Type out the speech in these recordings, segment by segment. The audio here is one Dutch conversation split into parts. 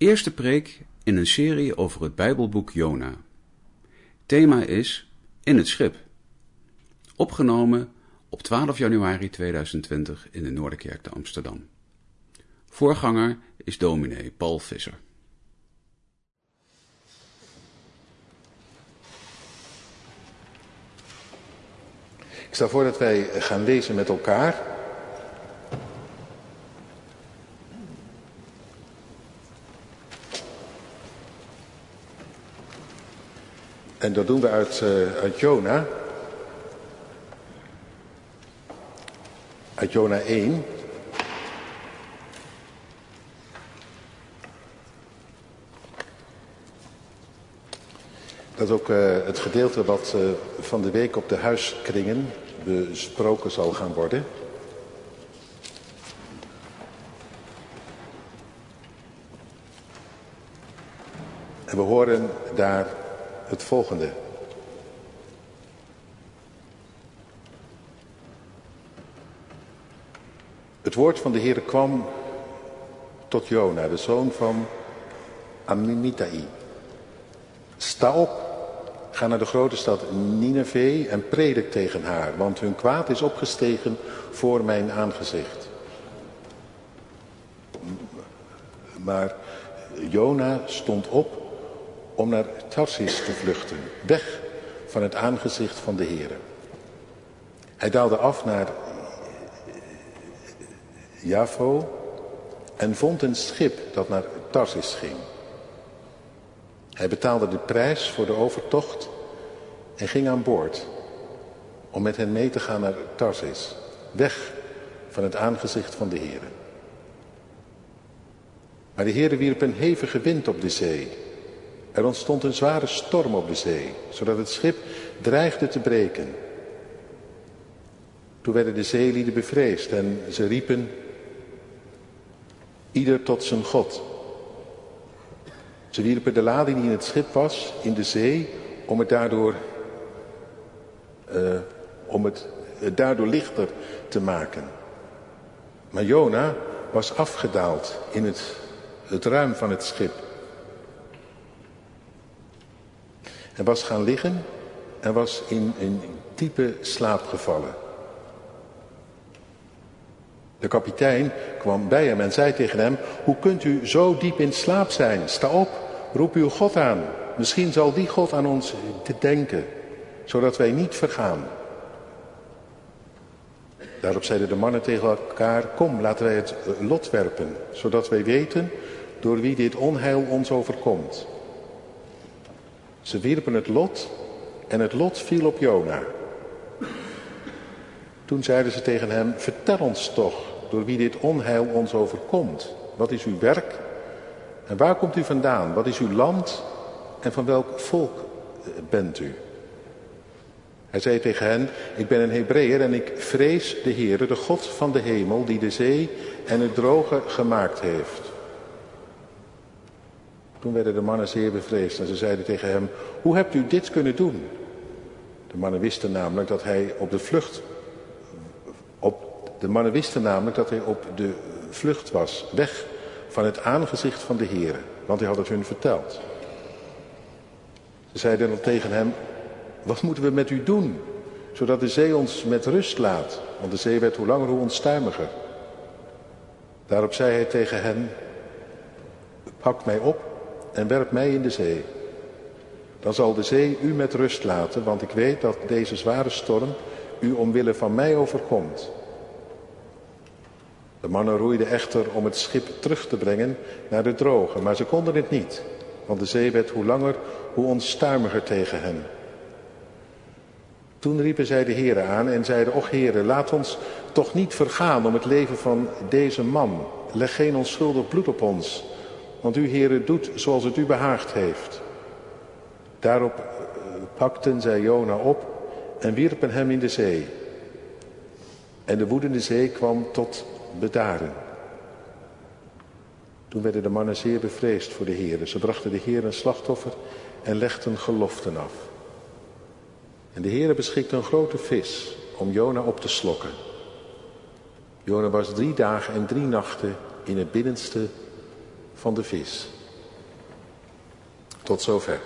Eerste preek in een serie over het Bijbelboek Jona. Thema is In het schip. Opgenomen op 12 januari 2020 in de Noorderkerk te Amsterdam. Voorganger is dominee Paul Visser. Ik stel voor dat wij gaan lezen met elkaar. En dat doen we uit, uh, uit Jona. Uit Jona 1. Dat ook uh, het gedeelte wat uh, van de week op de huiskringen besproken zal gaan worden. En we horen daar het volgende. Het woord van de Heer kwam tot Jona, de zoon van Amitai. Sta op, ga naar de grote stad Nineveh en predik tegen haar, want hun kwaad is opgestegen voor mijn aangezicht. Maar Jona stond op om naar Tarsis te vluchten, weg van het aangezicht van de Heer. Hij daalde af naar Javo en vond een schip dat naar Tarsis ging. Hij betaalde de prijs voor de overtocht en ging aan boord om met hen mee te gaan naar Tarsis, weg van het aangezicht van de Heer. Maar de Heer wierp een hevige wind op de zee er ontstond een zware storm op de zee, zodat het schip dreigde te breken. Toen werden de zeelieden bevreesd en ze riepen, ieder tot zijn God. Ze wierpen de lading die in het schip was in de zee om het daardoor, uh, om het daardoor lichter te maken. Maar Jona was afgedaald in het, het ruim van het schip. En was gaan liggen en was in een diepe slaap gevallen. De kapitein kwam bij hem en zei tegen hem, hoe kunt u zo diep in slaap zijn? Sta op, roep uw God aan. Misschien zal die God aan ons denken, zodat wij niet vergaan. Daarop zeiden de mannen tegen elkaar, kom laten wij het lot werpen, zodat wij weten door wie dit onheil ons overkomt. Ze wierpen het lot en het lot viel op Jona. Toen zeiden ze tegen hem, vertel ons toch door wie dit onheil ons overkomt. Wat is uw werk en waar komt u vandaan? Wat is uw land en van welk volk eh, bent u? Hij zei tegen hen, ik ben een Hebreeër en ik vrees de Heere, de God van de hemel, die de zee en het droge gemaakt heeft. Toen werden de mannen zeer bevreesd en ze zeiden tegen hem, hoe hebt u dit kunnen doen? De mannen wisten namelijk dat hij op de vlucht, op, de mannen wisten namelijk dat hij op de vlucht was, weg van het aangezicht van de Heer, want hij had het hun verteld. Ze zeiden dan tegen hem, wat moeten we met u doen, zodat de zee ons met rust laat, want de zee werd hoe langer hoe onstuimiger. Daarop zei hij tegen hen, pak mij op en werp mij in de zee. Dan zal de zee u met rust laten, want ik weet dat deze zware storm u omwille van mij overkomt. De mannen roeiden echter om het schip terug te brengen naar de droge, maar ze konden het niet, want de zee werd hoe langer, hoe onstuimiger tegen hen. Toen riepen zij de heren aan en zeiden, och heren, laat ons toch niet vergaan om het leven van deze man. Leg geen onschuldig bloed op ons, want u, Heere, doet zoals het u behaagd heeft. Daarop eh, pakten zij Jona op en wierpen hem in de zee. En de woedende zee kwam tot bedaren. Toen werden de mannen zeer bevreesd voor de Heere. Ze brachten de Heer een slachtoffer en legden geloften af. En de Heere beschikte een grote vis om Jona op te slokken. Jona was drie dagen en drie nachten in het binnenste van de vis. Tot zover.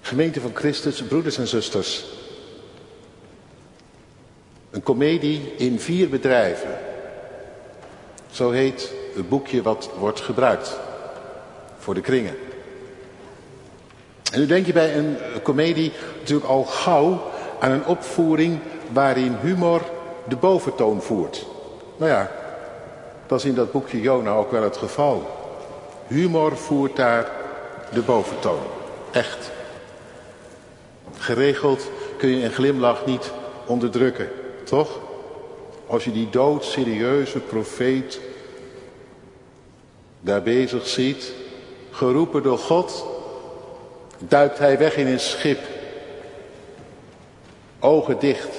Gemeente van Christus, broeders en zusters. Een komedie in vier bedrijven. Zo heet het boekje wat wordt gebruikt voor de kringen. En nu denk je bij een komedie natuurlijk al gauw aan een opvoering waarin humor de boventoon voert. Nou ja, dat is in dat boekje Jona ook wel het geval. Humor voert daar de boventoon. Echt. Geregeld kun je een glimlach niet onderdrukken, toch? Als je die doodserieuze profeet daar bezig ziet, geroepen door God, duikt hij weg in een schip. Ogen dicht,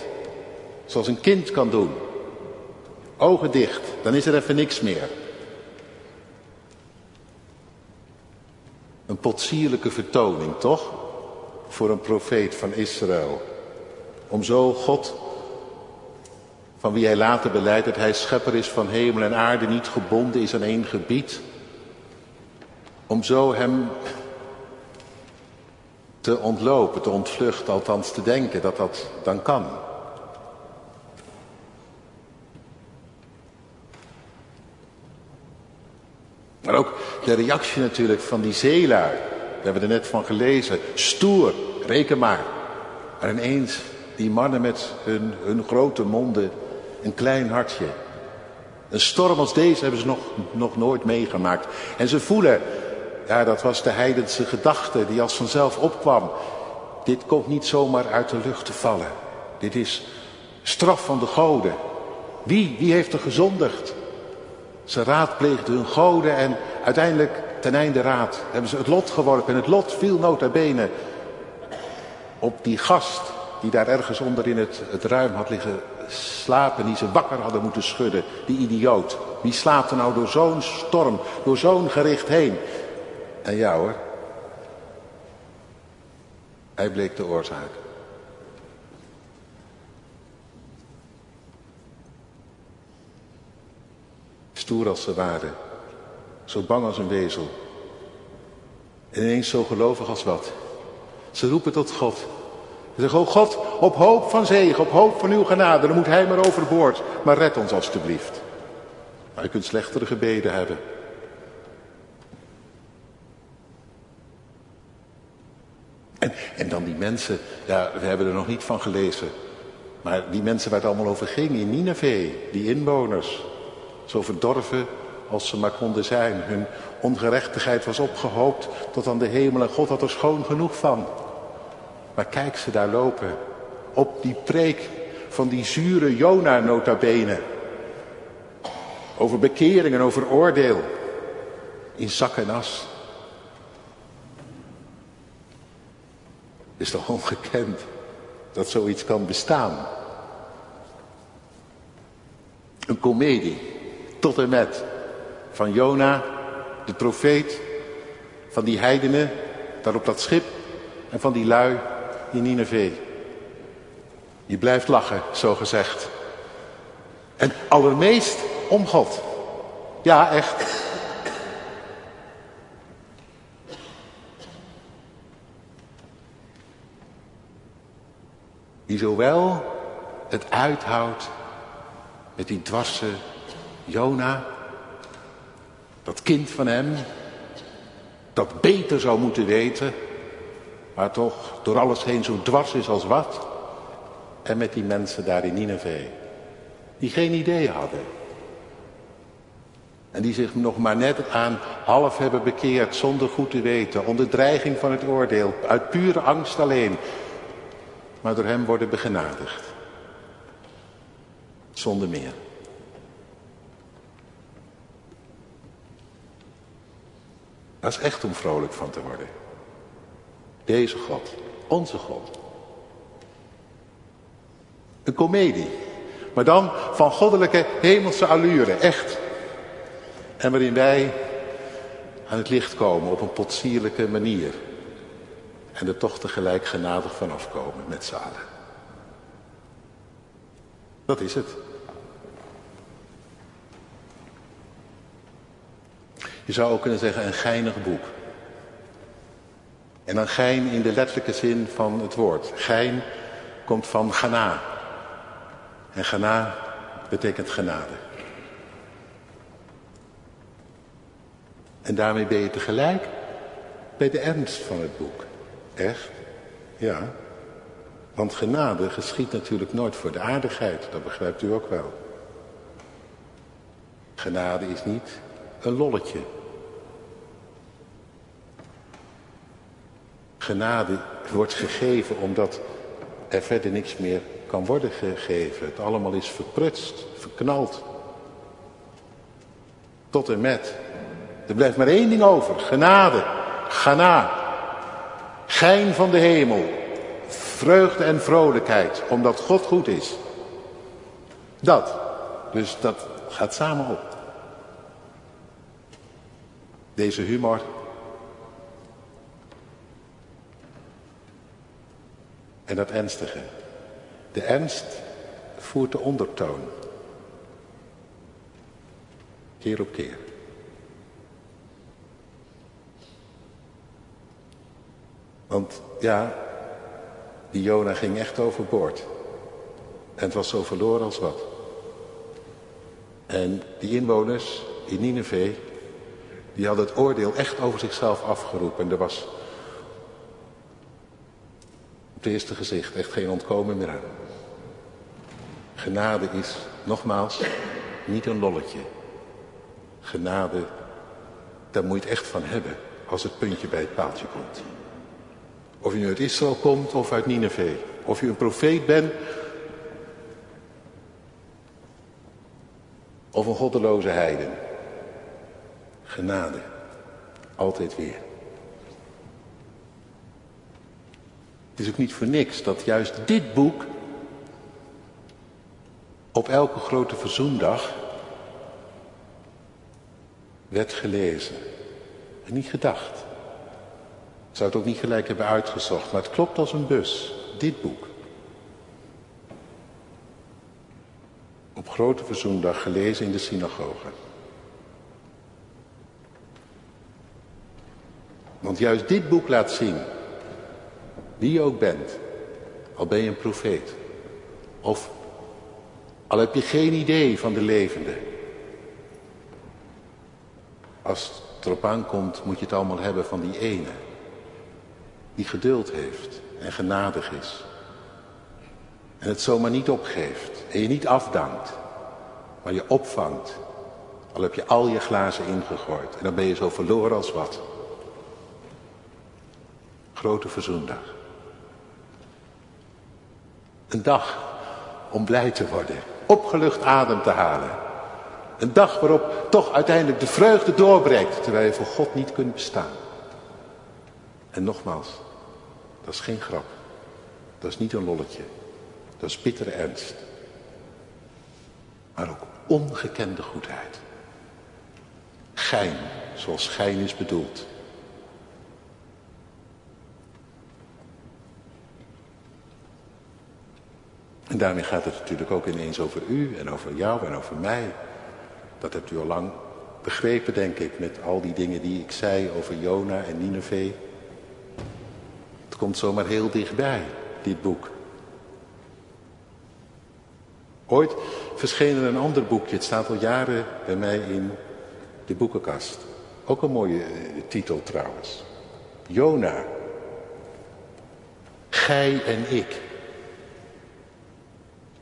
zoals een kind kan doen. Ogen dicht, dan is er even niks meer. Een potsierlijke vertoning, toch? Voor een profeet van Israël. Om zo God, van wie hij later beleidt dat hij schepper is van hemel en aarde, niet gebonden is aan één gebied. Om zo hem te ontlopen, te ontvluchten, althans te denken dat dat dan kan. Maar ook de reactie natuurlijk van die zeelui. Daar hebben we er net van gelezen. Stoer, reken maar. Maar ineens die mannen met hun, hun grote monden, een klein hartje. Een storm als deze hebben ze nog, nog nooit meegemaakt. En ze voelen, ja dat was de heidense gedachte die als vanzelf opkwam. Dit komt niet zomaar uit de lucht te vallen. Dit is straf van de goden. Wie, wie heeft er gezondigd? Ze raadpleegden hun goden en uiteindelijk ten einde raad hebben ze het lot geworpen. En het lot viel nota bene op die gast die daar ergens onder in het, het ruim had liggen slapen. Die ze wakker hadden moeten schudden. Die idioot. Wie slaapt nou door zo'n storm, door zo'n gericht heen? En ja hoor. Hij bleek de oorzaak. Stoer als ze waren. Zo bang als een wezel. En ineens zo gelovig als wat. Ze roepen tot God. Ze zeggen, oh God, op hoop van zegen, op hoop van uw genade, dan moet hij maar overboord. Maar red ons alstublieft. Maar je kunt slechtere gebeden hebben. En, en dan die mensen, ja, we hebben er nog niet van gelezen. Maar die mensen waar het allemaal over ging in Nineveh, die inwoners. Zo verdorven als ze maar konden zijn. Hun ongerechtigheid was opgehoopt tot aan de hemel en God had er schoon genoeg van. Maar kijk ze daar lopen. Op die preek van die zure Jona nota bene. Over bekering en over oordeel. In zak en as. Het is toch ongekend dat zoiets kan bestaan. Een komedie tot en met. Van Jona, de profeet, van die heidenen, daar op dat schip en van die lui in Nineveh. Je blijft lachen, zo gezegd. En allermeest om God. Ja, echt. Die zowel het uithoudt met die dwarse Jona, dat kind van hem, dat beter zou moeten weten, maar toch door alles heen zo dwars is als wat. En met die mensen daar in Nineveh, die geen idee hadden. En die zich nog maar net aan half hebben bekeerd, zonder goed te weten, onder dreiging van het oordeel, uit pure angst alleen. Maar door hem worden begenadigd. Zonder meer. Dat is echt om vrolijk van te worden. Deze God, onze God. Een komedie, maar dan van goddelijke hemelse allure, echt. En waarin wij aan het licht komen op een potsierlijke manier. En er toch tegelijk genadig van afkomen met z'n allen. Dat is het. Je zou ook kunnen zeggen een geinig boek. En dan gein in de letterlijke zin van het woord. Gein komt van gana. En gana betekent genade. En daarmee ben je tegelijk bij de ernst van het boek. Echt? Ja. Want genade geschiet natuurlijk nooit voor de aardigheid, dat begrijpt u ook wel. Genade is niet een lolletje. Genade wordt gegeven omdat er verder niks meer kan worden gegeven. Het allemaal is verprutst, verknald. Tot en met. Er blijft maar één ding over. Genade. Gana. Gein van de hemel. Vreugde en vrolijkheid. Omdat God goed is. Dat. Dus dat gaat samen op. Deze humor. En dat ernstige. De ernst voert de ondertoon. Keer op keer. Want ja, die Jona ging echt overboord. En het was zo verloren als wat. En die inwoners in Nineveh, die hadden het oordeel echt over zichzelf afgeroepen. En er was op het eerste gezicht echt geen ontkomen meer aan. Genade is, nogmaals, niet een lolletje. Genade, daar moet je het echt van hebben als het puntje bij het paaltje komt. Of je nu uit Israël komt of uit Nineveh. Of je een profeet bent. Of een goddeloze heiden. Genade. Altijd weer. Het is ook niet voor niks dat juist dit boek op elke grote verzoendag werd gelezen. En niet gedacht. Ik zou het ook niet gelijk hebben uitgezocht, maar het klopt als een bus. Dit boek. Op grote verzoendag gelezen in de synagoge. Want juist dit boek laat zien wie je ook bent. Al ben je een profeet. Of al heb je geen idee van de levende. Als het erop aankomt moet je het allemaal hebben van die ene. Die geduld heeft en genadig is. En het zomaar niet opgeeft. En je niet afdankt. Maar je opvangt. Al heb je al je glazen ingegooid. En dan ben je zo verloren als wat. Grote verzoendag. Een dag om blij te worden. Opgelucht adem te halen. Een dag waarop toch uiteindelijk de vreugde doorbreekt. Terwijl je voor God niet kunt bestaan. En nogmaals. Dat is geen grap. Dat is niet een lolletje. Dat is bittere ernst. Maar ook ongekende goedheid. Gein, zoals schijn is bedoeld. En daarmee gaat het natuurlijk ook ineens over u en over jou en over mij. Dat hebt u al lang begrepen, denk ik, met al die dingen die ik zei over Jona en Nineveh. Het komt zomaar heel dichtbij, dit boek. Ooit verscheen er een ander boekje, het staat al jaren bij mij in de boekenkast. Ook een mooie eh, titel trouwens. Jona. Gij en ik.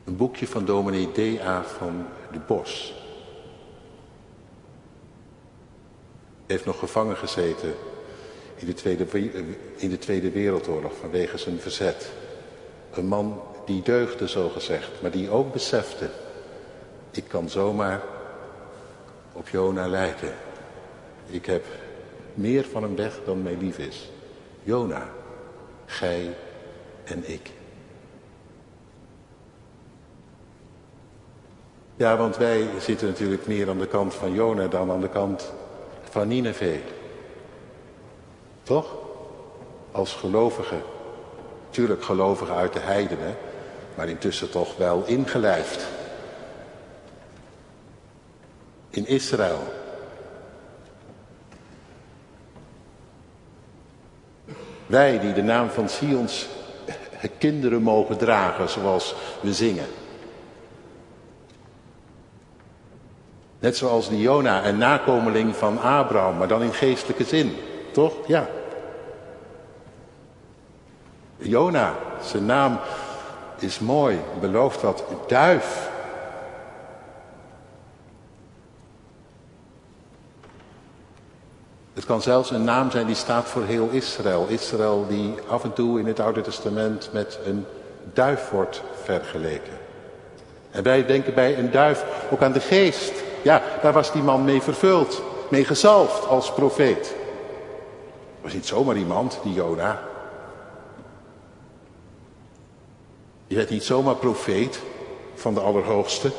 Een boekje van dominee D.A. van de Bos. Heeft nog gevangen gezeten in de, Tweede, in de Tweede Wereldoorlog vanwege zijn verzet. Een man die deugde zo gezegd, maar die ook besefte. Ik kan zomaar op Jona lijken. Ik heb meer van hem weg dan mij lief is. Jona, gij en ik. Ja, want wij zitten natuurlijk meer aan de kant van Jona dan aan de kant van Nineveh. Toch? Als gelovigen. natuurlijk gelovigen uit de heidenen, maar intussen toch wel ingelijfd. In Israël. Wij die de naam van Sions kinderen mogen dragen zoals we zingen. Net zoals die Jona, een nakomeling van Abraham, maar dan in geestelijke zin. Toch? Ja. Jona, zijn naam is mooi, belooft wat. Duif. Het kan zelfs een naam zijn die staat voor heel Israël. Israël die af en toe in het Oude Testament met een duif wordt vergeleken. En wij denken bij een duif ook aan de geest. Ja, daar was die man mee vervuld, mee gezalfd als profeet. Was niet zomaar iemand, die Jona. Je werd niet zomaar profeet van de Allerhoogste.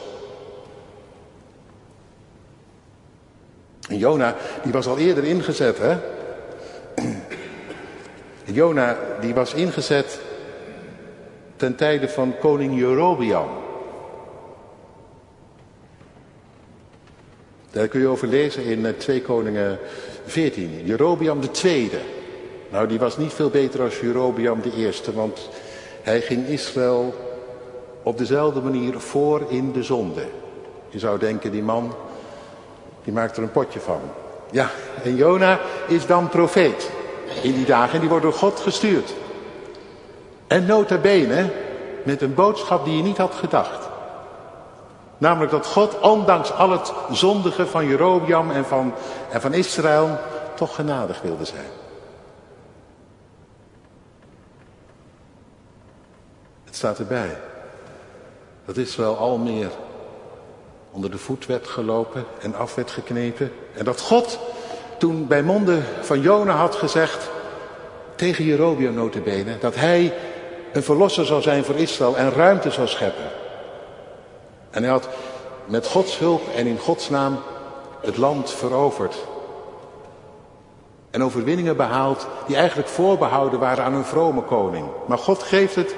En Jona, die was al eerder ingezet, hè? Jona, die was ingezet ten tijde van koning Jerobiam. Daar kun je over lezen in 2 eh, Koningen 14. Jerobiam de tweede. Nou, die was niet veel beter als Jerobiam de eerste, want hij ging Israël op dezelfde manier voor in de zonde. Je zou denken, die man, die maakt er een potje van. Ja, en Jona is dan profeet in die dagen en die wordt door God gestuurd. En nota bene met een boodschap die je niet had gedacht. Namelijk dat God, ondanks al het zondige van Jerobiam en van, en van Israël, toch genadig wilde zijn. Het staat erbij. Dat Israël al meer onder de voet werd gelopen en af werd geknepen. En dat God toen bij monden van Jona had gezegd, tegen Jerobiam notabene, dat hij een verlosser zou zijn voor Israël en ruimte zou scheppen. En hij had met Gods hulp en in Gods naam het land veroverd. En overwinningen behaald die eigenlijk voorbehouden waren aan een vrome koning. Maar God geeft het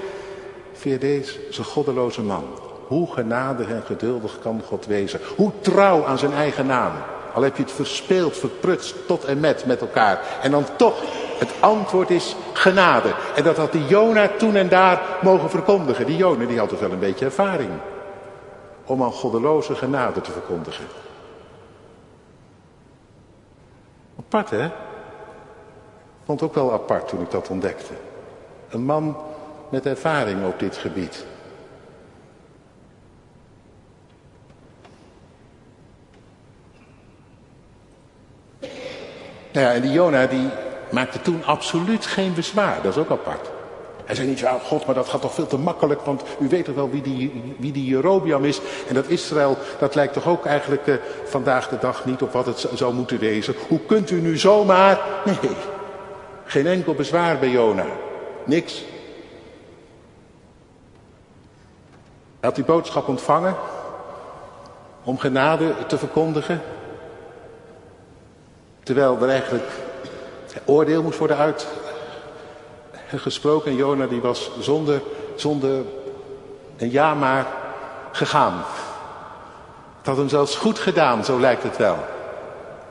via deze goddeloze man. Hoe genadig en geduldig kan God wezen? Hoe trouw aan zijn eigen naam? Al heb je het verspeeld, verprutst tot en met met elkaar. En dan toch, het antwoord is genade. En dat had die Jona toen en daar mogen verkondigen. Die Jona die had toch wel een beetje ervaring. Om aan goddeloze genade te verkondigen. Apart hè? Vond ook wel apart toen ik dat ontdekte. Een man met ervaring op dit gebied. Nou ja, en die Jona die maakte toen absoluut geen bezwaar. Dat is ook apart. Hij zei niet, ja God, maar dat gaat toch veel te makkelijk, want u weet toch wel wie die, wie die Jerobiam is. En dat Israël, dat lijkt toch ook eigenlijk eh, vandaag de dag niet op wat het zou moeten wezen. Hoe kunt u nu zomaar... Nee, geen enkel bezwaar bij Jona. Niks. Hij had die boodschap ontvangen om genade te verkondigen. Terwijl er eigenlijk oordeel moest worden uitgesproken. En Jona die was zonder, zonder een ja maar gegaan. Het had hem zelfs goed gedaan, zo lijkt het wel.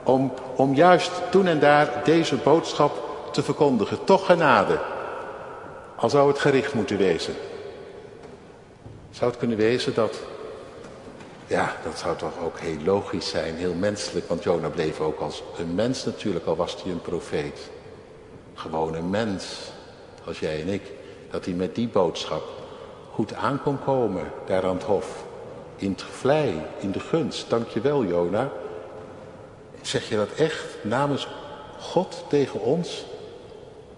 Om, om juist toen en daar deze boodschap te verkondigen. Toch genade. Al zou het gericht moeten wezen. Zou het kunnen wezen dat ja, dat zou toch ook heel logisch zijn, heel menselijk. Want Jona bleef ook als een mens natuurlijk, al was hij een profeet. Gewoon een mens, als jij en ik. Dat hij met die boodschap goed aan kon komen daar aan het hof. In het vlei, in de gunst. Dankjewel Jona. Zeg je dat echt namens God tegen ons?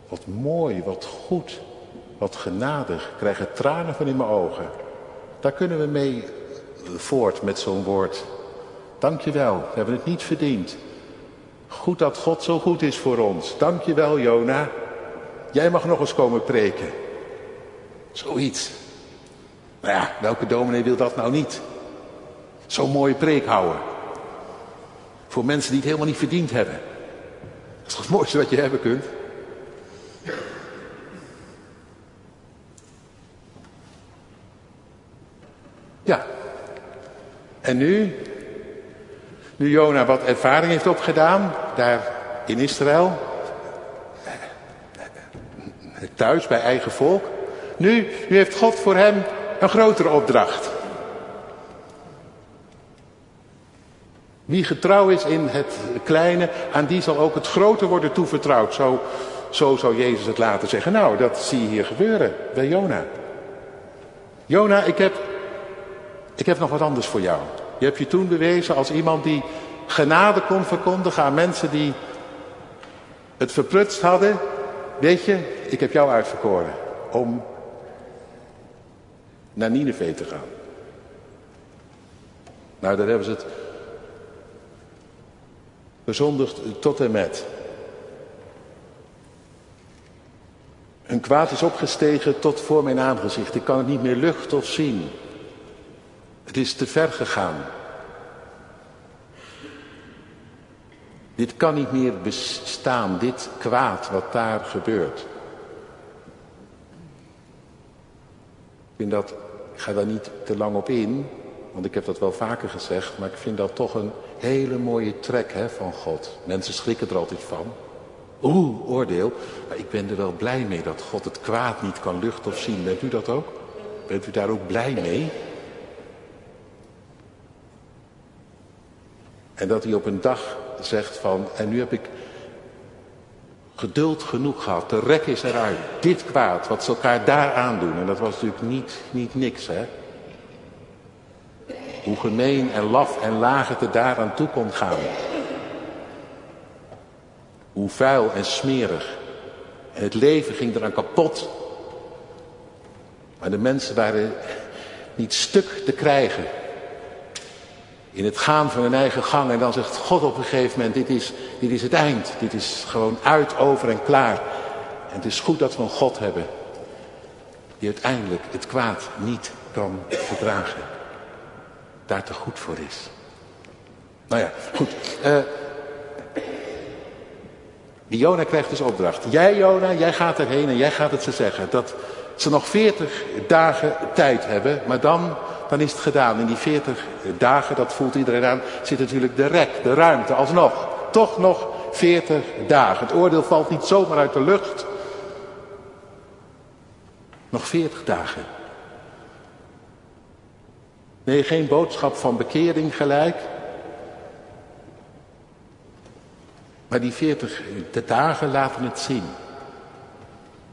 Wat mooi, wat goed, wat genadig. Ik krijg er tranen van in mijn ogen. Daar kunnen we mee voort met zo'n woord. Dank je wel, we hebben het niet verdiend. Goed dat God zo goed is voor ons. Dank je wel, Jona. Jij mag nog eens komen preken. Zoiets. Nou ja, welke dominee wil dat nou niet? Zo'n mooie preek houden. Voor mensen die het helemaal niet verdiend hebben. Dat is het mooiste wat je hebben kunt? Ja, en nu, nu Jona wat ervaring heeft opgedaan, daar in Israël. Thuis bij eigen volk. Nu, nu heeft God voor hem een grotere opdracht. Wie getrouw is in het kleine, aan die zal ook het grote worden toevertrouwd. Zo, zo zou Jezus het laten zeggen. Nou, dat zie je hier gebeuren bij Jona. Jona, ik heb, ik heb nog wat anders voor jou. Je hebt je toen bewezen als iemand die genade kon verkondigen aan mensen die het verprutst hadden. Weet je, ik heb jou uitverkoren om naar Nineveh te gaan. Nou, daar hebben ze het bezondigd tot en met. Hun kwaad is opgestegen tot voor mijn aangezicht. Ik kan het niet meer lucht of zien. Het is te ver gegaan. Dit kan niet meer bestaan, dit kwaad wat daar gebeurt. Ik vind dat, ik ga daar niet te lang op in, want ik heb dat wel vaker gezegd, maar ik vind dat toch een hele mooie trek hè, van God. Mensen schrikken er altijd van. Oeh, oordeel. Maar ik ben er wel blij mee dat God het kwaad niet kan luchten of zien. Bent u dat ook? Bent u daar ook blij mee? En dat hij op een dag zegt van, en nu heb ik geduld genoeg gehad. De rek is eruit. Dit kwaad, wat ze elkaar daar aandoen. En dat was natuurlijk niet, niet niks, hè. Hoe gemeen en laf en laag het er daaraan toe kon gaan. Hoe vuil en smerig. Het leven ging eraan kapot. Maar de mensen waren niet stuk te krijgen. In het gaan van hun eigen gang. En dan zegt God op een gegeven moment, dit is, dit is het eind. Dit is gewoon uit, over en klaar. En het is goed dat we een God hebben. Die uiteindelijk het kwaad niet kan verdragen. Daar te goed voor is. Nou ja, goed. Die Jona krijgt dus opdracht. Jij Jona, jij gaat erheen en jij gaat het ze zeggen. Dat ze nog veertig dagen tijd hebben, maar dan, dan is het gedaan. In die veertig dagen, dat voelt iedereen aan, zit natuurlijk de rek, de ruimte, alsnog. Toch nog veertig dagen. Het oordeel valt niet zomaar uit de lucht. Nog veertig dagen. Nee, geen boodschap van bekering gelijk. Maar die veertig dagen laten het zien.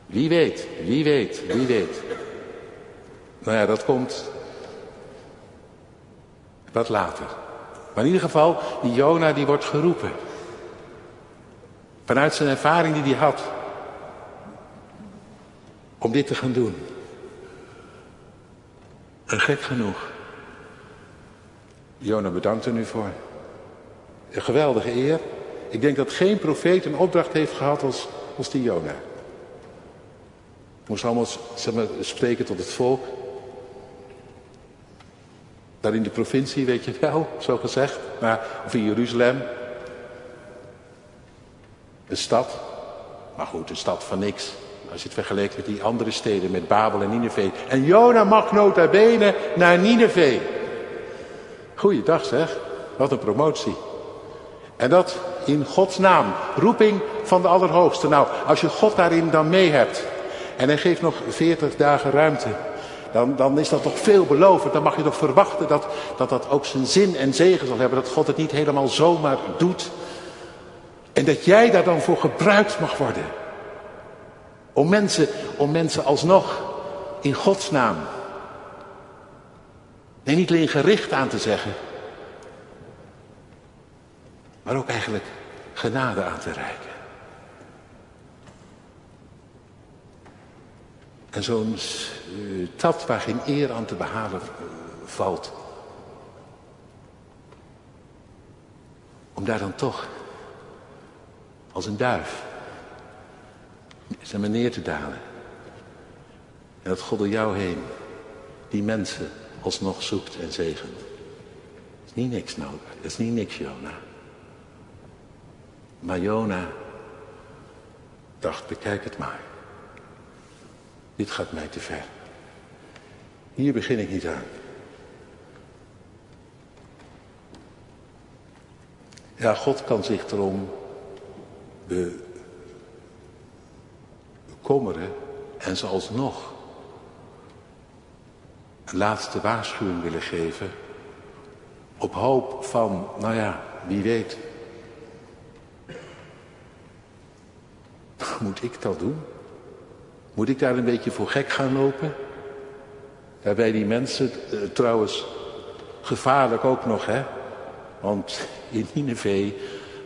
Wie weet, wie weet, wie weet. Nou ja, dat komt wat later. Maar in ieder geval, die Jona die wordt geroepen. Vanuit zijn ervaring die hij had. Om dit te gaan doen. En gek genoeg. Jona bedankt er nu voor. Een geweldige eer. Ik denk dat geen profeet een opdracht heeft gehad als, als die Jona. Moest allemaal zeg maar, spreken tot het volk. Daar in de provincie, weet je wel, zo gezegd. Maar, of in Jeruzalem. Een stad. Maar goed, een stad van niks. Als je het vergelijkt met die andere steden, met Babel en Nineveh. En Jona mag nota bene naar Nineveh. Goeiedag zeg. Wat een promotie. En dat in Gods naam. Roeping van de Allerhoogste. Nou, als je God daarin dan mee hebt. En hij geeft nog 40 dagen ruimte. Dan, dan is dat toch veelbelovend. Dan mag je toch verwachten dat, dat dat ook zijn zin en zegen zal hebben. Dat God het niet helemaal zomaar doet. En dat jij daar dan voor gebruikt mag worden. Om mensen, om mensen alsnog in Gods naam. Nee, niet alleen gericht aan te zeggen. Maar ook eigenlijk genade aan te reiken. En zo'n stad waar geen eer aan te behalen valt. Om daar dan toch als een duif zijn neer te dalen. En dat God door jou heen die mensen alsnog zoekt en zegent. Is niet niks nodig. Is niet niks, Jona. Maar Jona dacht, bekijk het maar. Dit gaat mij te ver. Hier begin ik niet aan. Ja, God kan zich erom bekommeren En ze alsnog een laatste waarschuwing willen geven. Op hoop van, nou ja, wie weet. Moet ik dat doen? Moet ik daar een beetje voor gek gaan lopen? Daarbij die mensen, eh, trouwens, gevaarlijk ook nog, hè? Want in Nineveh,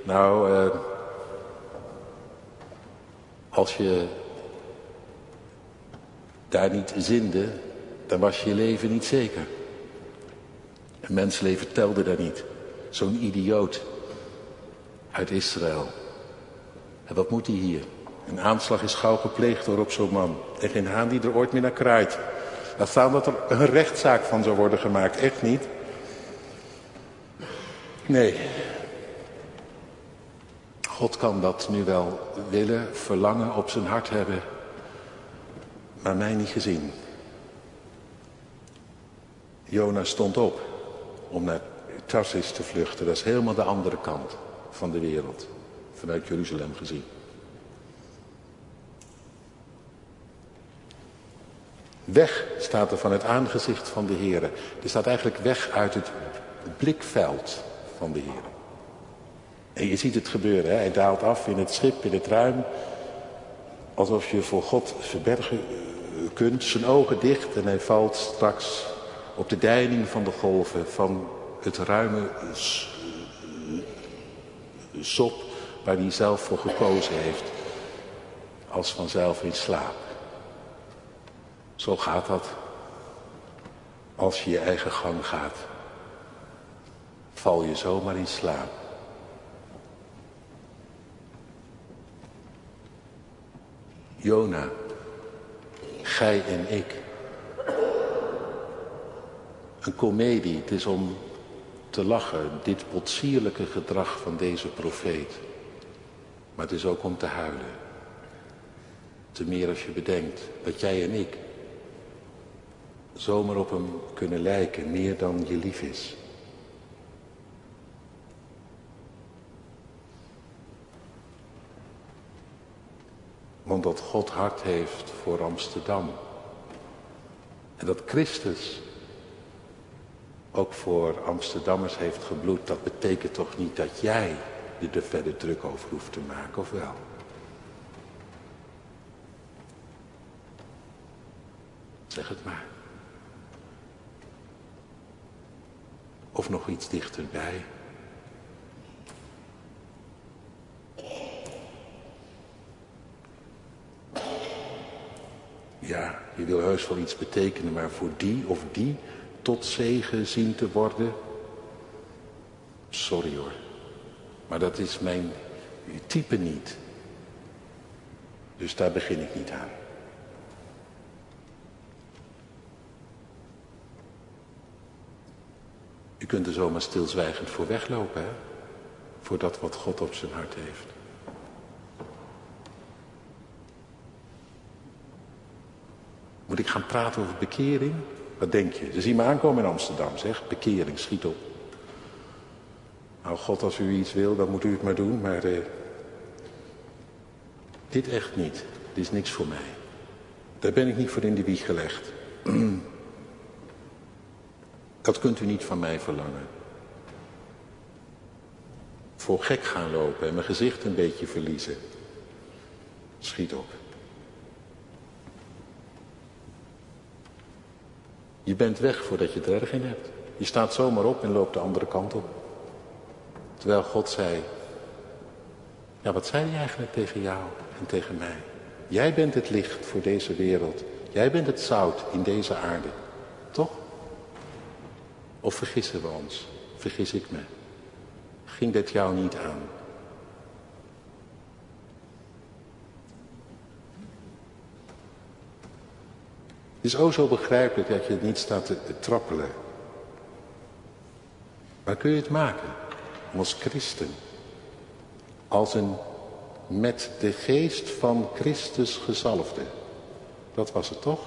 nou, eh, als je daar niet zinde, dan was je leven niet zeker. Een mensleven telde daar niet. Zo'n idioot uit Israël. En wat moet hij hier? Een aanslag is gauw gepleegd door op zo'n man. En geen haan die er ooit meer naar kraait. Laat staan dat er een rechtszaak van zou worden gemaakt. Echt niet. Nee. God kan dat nu wel willen, verlangen, op zijn hart hebben. Maar mij niet gezien. Jona stond op om naar Tarsis te vluchten. Dat is helemaal de andere kant van de wereld. Vanuit Jeruzalem gezien. Weg staat er van het aangezicht van de Heer. Er staat eigenlijk weg uit het blikveld van de Heer. En je ziet het gebeuren. Hè? Hij daalt af in het schip, in het ruim. Alsof je voor God verbergen eh, kunt. Zijn ogen dicht en hij valt straks op de deining van de golven van het ruime sop waar hij zelf voor gekozen heeft. Als vanzelf in slaap. Zo gaat dat. Als je je eigen gang gaat, val je zomaar in slaap. Jona, gij en ik. Een komedie, het is om te lachen, dit potsierlijke gedrag van deze profeet. Maar het is ook om te huilen. Te meer als je bedenkt dat jij en ik zomaar op hem kunnen lijken, meer dan je lief is. Want dat God hart heeft voor Amsterdam. En dat Christus ook voor Amsterdammers heeft gebloed, dat betekent toch niet dat jij er verder druk over hoeft te maken, of wel? Zeg het maar. Of nog iets dichterbij. Ja, je wil heus wel iets betekenen, maar voor die of die tot zegen zien te worden. Sorry hoor, maar dat is mijn type niet. Dus daar begin ik niet aan. Kunt er zomaar stilzwijgend voor weglopen, hè? Voor dat wat God op zijn hart heeft. Moet ik gaan praten over bekering? Wat denk je? Ze zien me aankomen in Amsterdam, zeg. Bekering, schiet op. Nou, God, als u iets wil, dan moet u het maar doen, maar eh, dit echt niet. Dit is niks voor mij. Daar ben ik niet voor in de wieg gelegd. Dat kunt u niet van mij verlangen. Voor gek gaan lopen en mijn gezicht een beetje verliezen. Schiet op. Je bent weg voordat je het erg in hebt. Je staat zomaar op en loopt de andere kant op. Terwijl God zei, ja wat zei hij eigenlijk tegen jou en tegen mij? Jij bent het licht voor deze wereld. Jij bent het zout in deze aarde. Of vergissen we ons? Vergis ik me? Ging dit jou niet aan? Het is ook zo begrijpelijk dat je het niet staat te, trappelen. Maar kun je het maken als christen, als een met de geest van Christus gezalfde? Dat was het toch?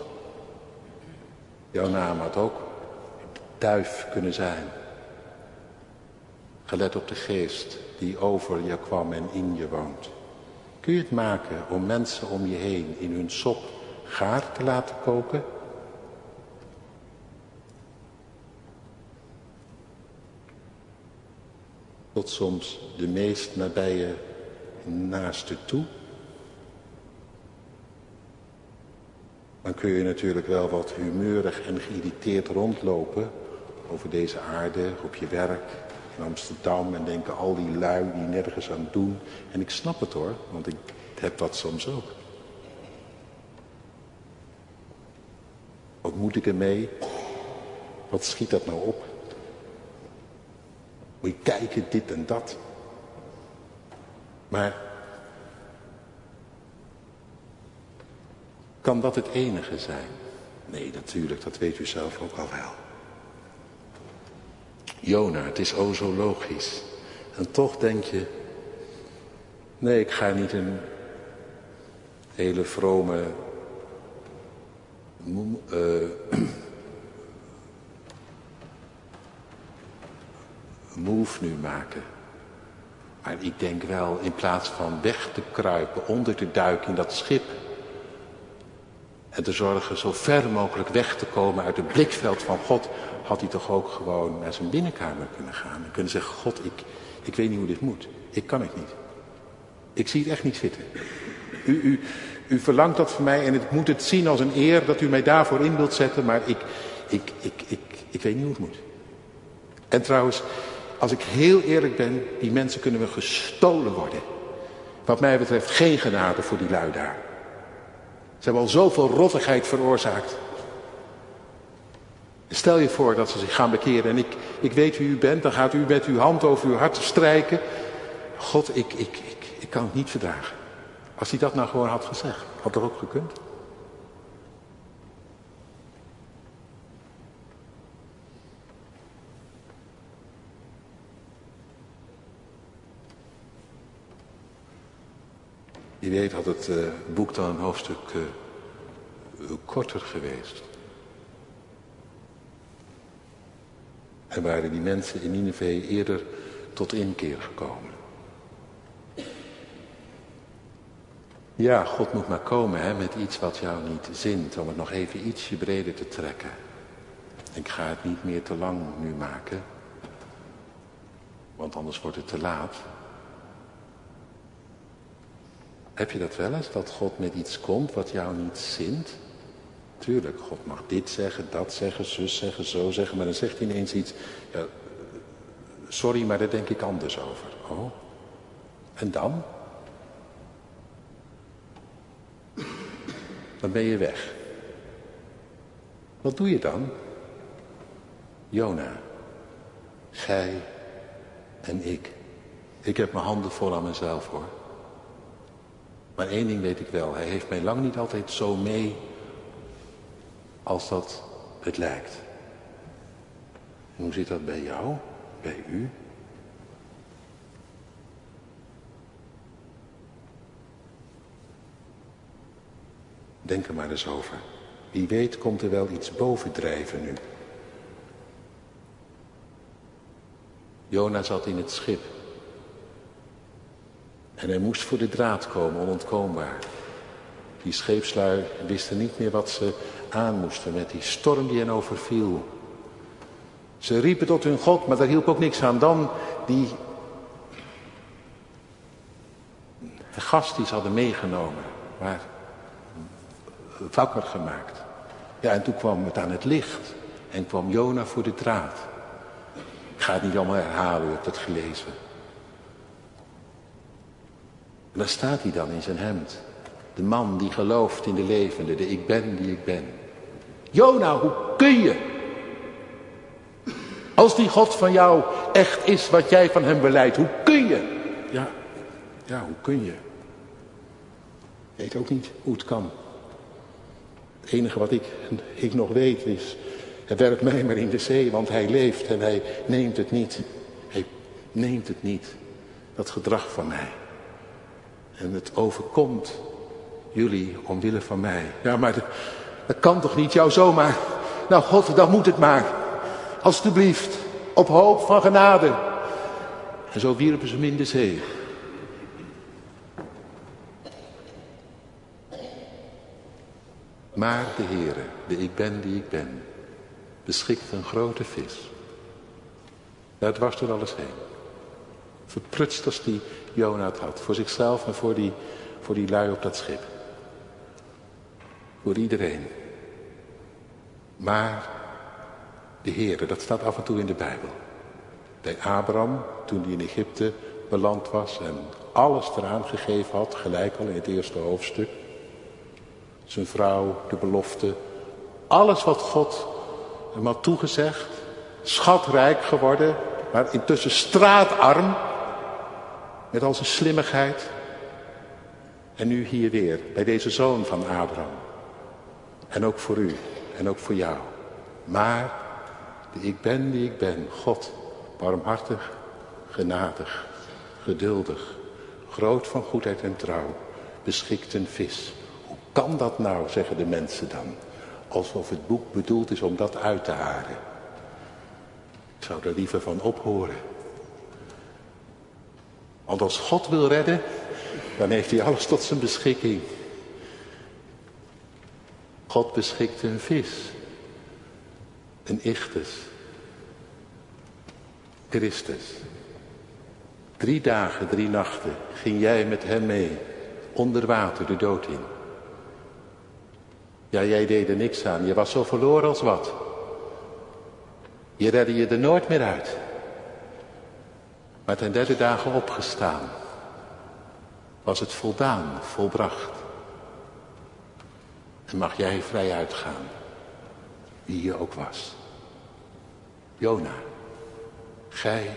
Jouw naam had ook duif kunnen zijn. Gelet op de geest die over je kwam en in je woont. Kun je het maken om mensen om je heen in hun sop gaar te laten koken. Tot soms de meest nabije naaste toe. Dan kun je natuurlijk wel wat humeurig en geïrriteerd rondlopen over deze aarde, op je werk, in Amsterdam en denken al die lui die nergens aan doen. En ik snap het hoor, want ik heb dat soms ook. Wat moet ik ermee? Wat schiet dat nou op? Moet je kijken, dit en dat. Maar kan dat het enige zijn? Nee, natuurlijk, dat weet u zelf ook al wel. Jona, het is o zo logisch. En toch denk je, nee, ik ga niet een hele vrome uh, move nu maken. Maar ik denk wel, in plaats van weg te kruipen, onder te duiken in dat schip. En te zorgen zo ver mogelijk weg te komen uit het blikveld van God, had hij toch ook gewoon naar zijn binnenkamer kunnen gaan. En kunnen zeggen, God, ik, ik weet niet hoe dit moet. Ik kan het niet. Ik zie het echt niet zitten. U, u, u verlangt dat van mij en ik moet het zien als een eer dat u mij daarvoor in wilt zetten, maar ik, ik, ik, ik, ik weet niet hoe het moet. En trouwens, als ik heel eerlijk ben, die mensen kunnen we gestolen worden. Wat mij betreft geen genade voor die lui daar. Ze hebben al zoveel rottigheid veroorzaakt. Stel je voor dat ze zich gaan bekeren en ik, ik weet wie u bent, dan gaat u met uw hand over uw hart strijken. God, ik, ik, ik, ik kan het niet verdragen. Als hij dat nou gewoon had gezegd, had dat ook gekund. Je weet had het uh, boek dan een hoofdstuk uh, korter geweest. En waren die mensen in Nineveh eerder tot inkeer gekomen. Ja, God moet maar komen hè, met iets wat jou niet zint, om het nog even ietsje breder te trekken. Ik ga het niet meer te lang nu maken, want anders wordt het te laat. Heb je dat wel eens, dat God met iets komt wat jou niet zint? Tuurlijk, God mag dit zeggen, dat zeggen, zus zeggen, zo zeggen, maar dan zegt hij ineens iets. Ja, sorry, maar daar denk ik anders over. Oh, en dan? Dan ben je weg. Wat doe je dan? Jona, gij en ik. Ik heb mijn handen vol aan mezelf hoor. Maar één ding weet ik wel, hij heeft mij lang niet altijd zo mee als dat het lijkt. hoe zit dat bij jou, bij u? Denk er maar eens over. Wie weet komt er wel iets bovendrijven nu. Jona zat in het schip. En hij moest voor de draad komen, onontkoombaar. Die scheepslui wisten niet meer wat ze aan moesten met die storm die hen overviel. Ze riepen tot hun God, maar daar hielp ook niks aan. Dan die gast die ze hadden meegenomen, maar wakker gemaakt. Ja, en toen kwam het aan het licht en kwam Jona voor de draad. Ik ga het niet allemaal herhalen, u hebt het gelezen. En daar staat hij dan in zijn hemd. De man die gelooft in de levende, de ik ben die ik ben. Jona, hoe kun je? Als die God van jou echt is wat jij van hem beleidt, hoe kun je? Ja, ja, hoe kun je? Ik weet ook niet hoe het kan. Het enige wat ik, ik nog weet is, hij werkt mij maar in de zee, want hij leeft en hij neemt het niet. Hij neemt het niet, dat gedrag van mij. En het overkomt jullie omwille van mij. Ja, maar dat, dat kan toch niet jou zomaar. Nou God, dan moet het maar. Alsjeblieft, op hoop van genade. En zo wierpen ze hem in de zee. Maar de Heere, de ik ben die ik ben, beschikt een grote vis. Dat was door alles heen. Verprutst als die Jona had. Voor zichzelf en voor die, voor die lui op dat schip. Voor iedereen. Maar de Heere, dat staat af en toe in de Bijbel. Bij Abraham, toen hij in Egypte beland was en alles eraan gegeven had, gelijk al in het eerste hoofdstuk. Zijn vrouw, de belofte, alles wat God hem had toegezegd, schatrijk geworden, maar intussen straatarm, met al zijn slimmigheid. En nu hier weer, bij deze zoon van Abraham. En ook voor u, en ook voor jou. Maar de ik ben die ik ben, God, barmhartig, genadig, geduldig, groot van goedheid en trouw, beschikt een vis. Hoe kan dat nou, zeggen de mensen dan, alsof het boek bedoeld is om dat uit te haren. Ik zou er liever van ophoren. Want als God wil redden, dan heeft hij alles tot zijn beschikking. God beschikt een vis, een ichtus, Christus. Drie dagen, drie nachten ging jij met hem mee, onder water de dood in. Ja, jij deed er niks aan, je was zo verloren als wat. Je redde je er nooit meer uit. Maar ten derde dagen opgestaan, was het voldaan, volbracht. En mag jij vrij uitgaan, wie je ook was. Jona, gij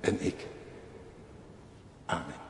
en ik. Amen.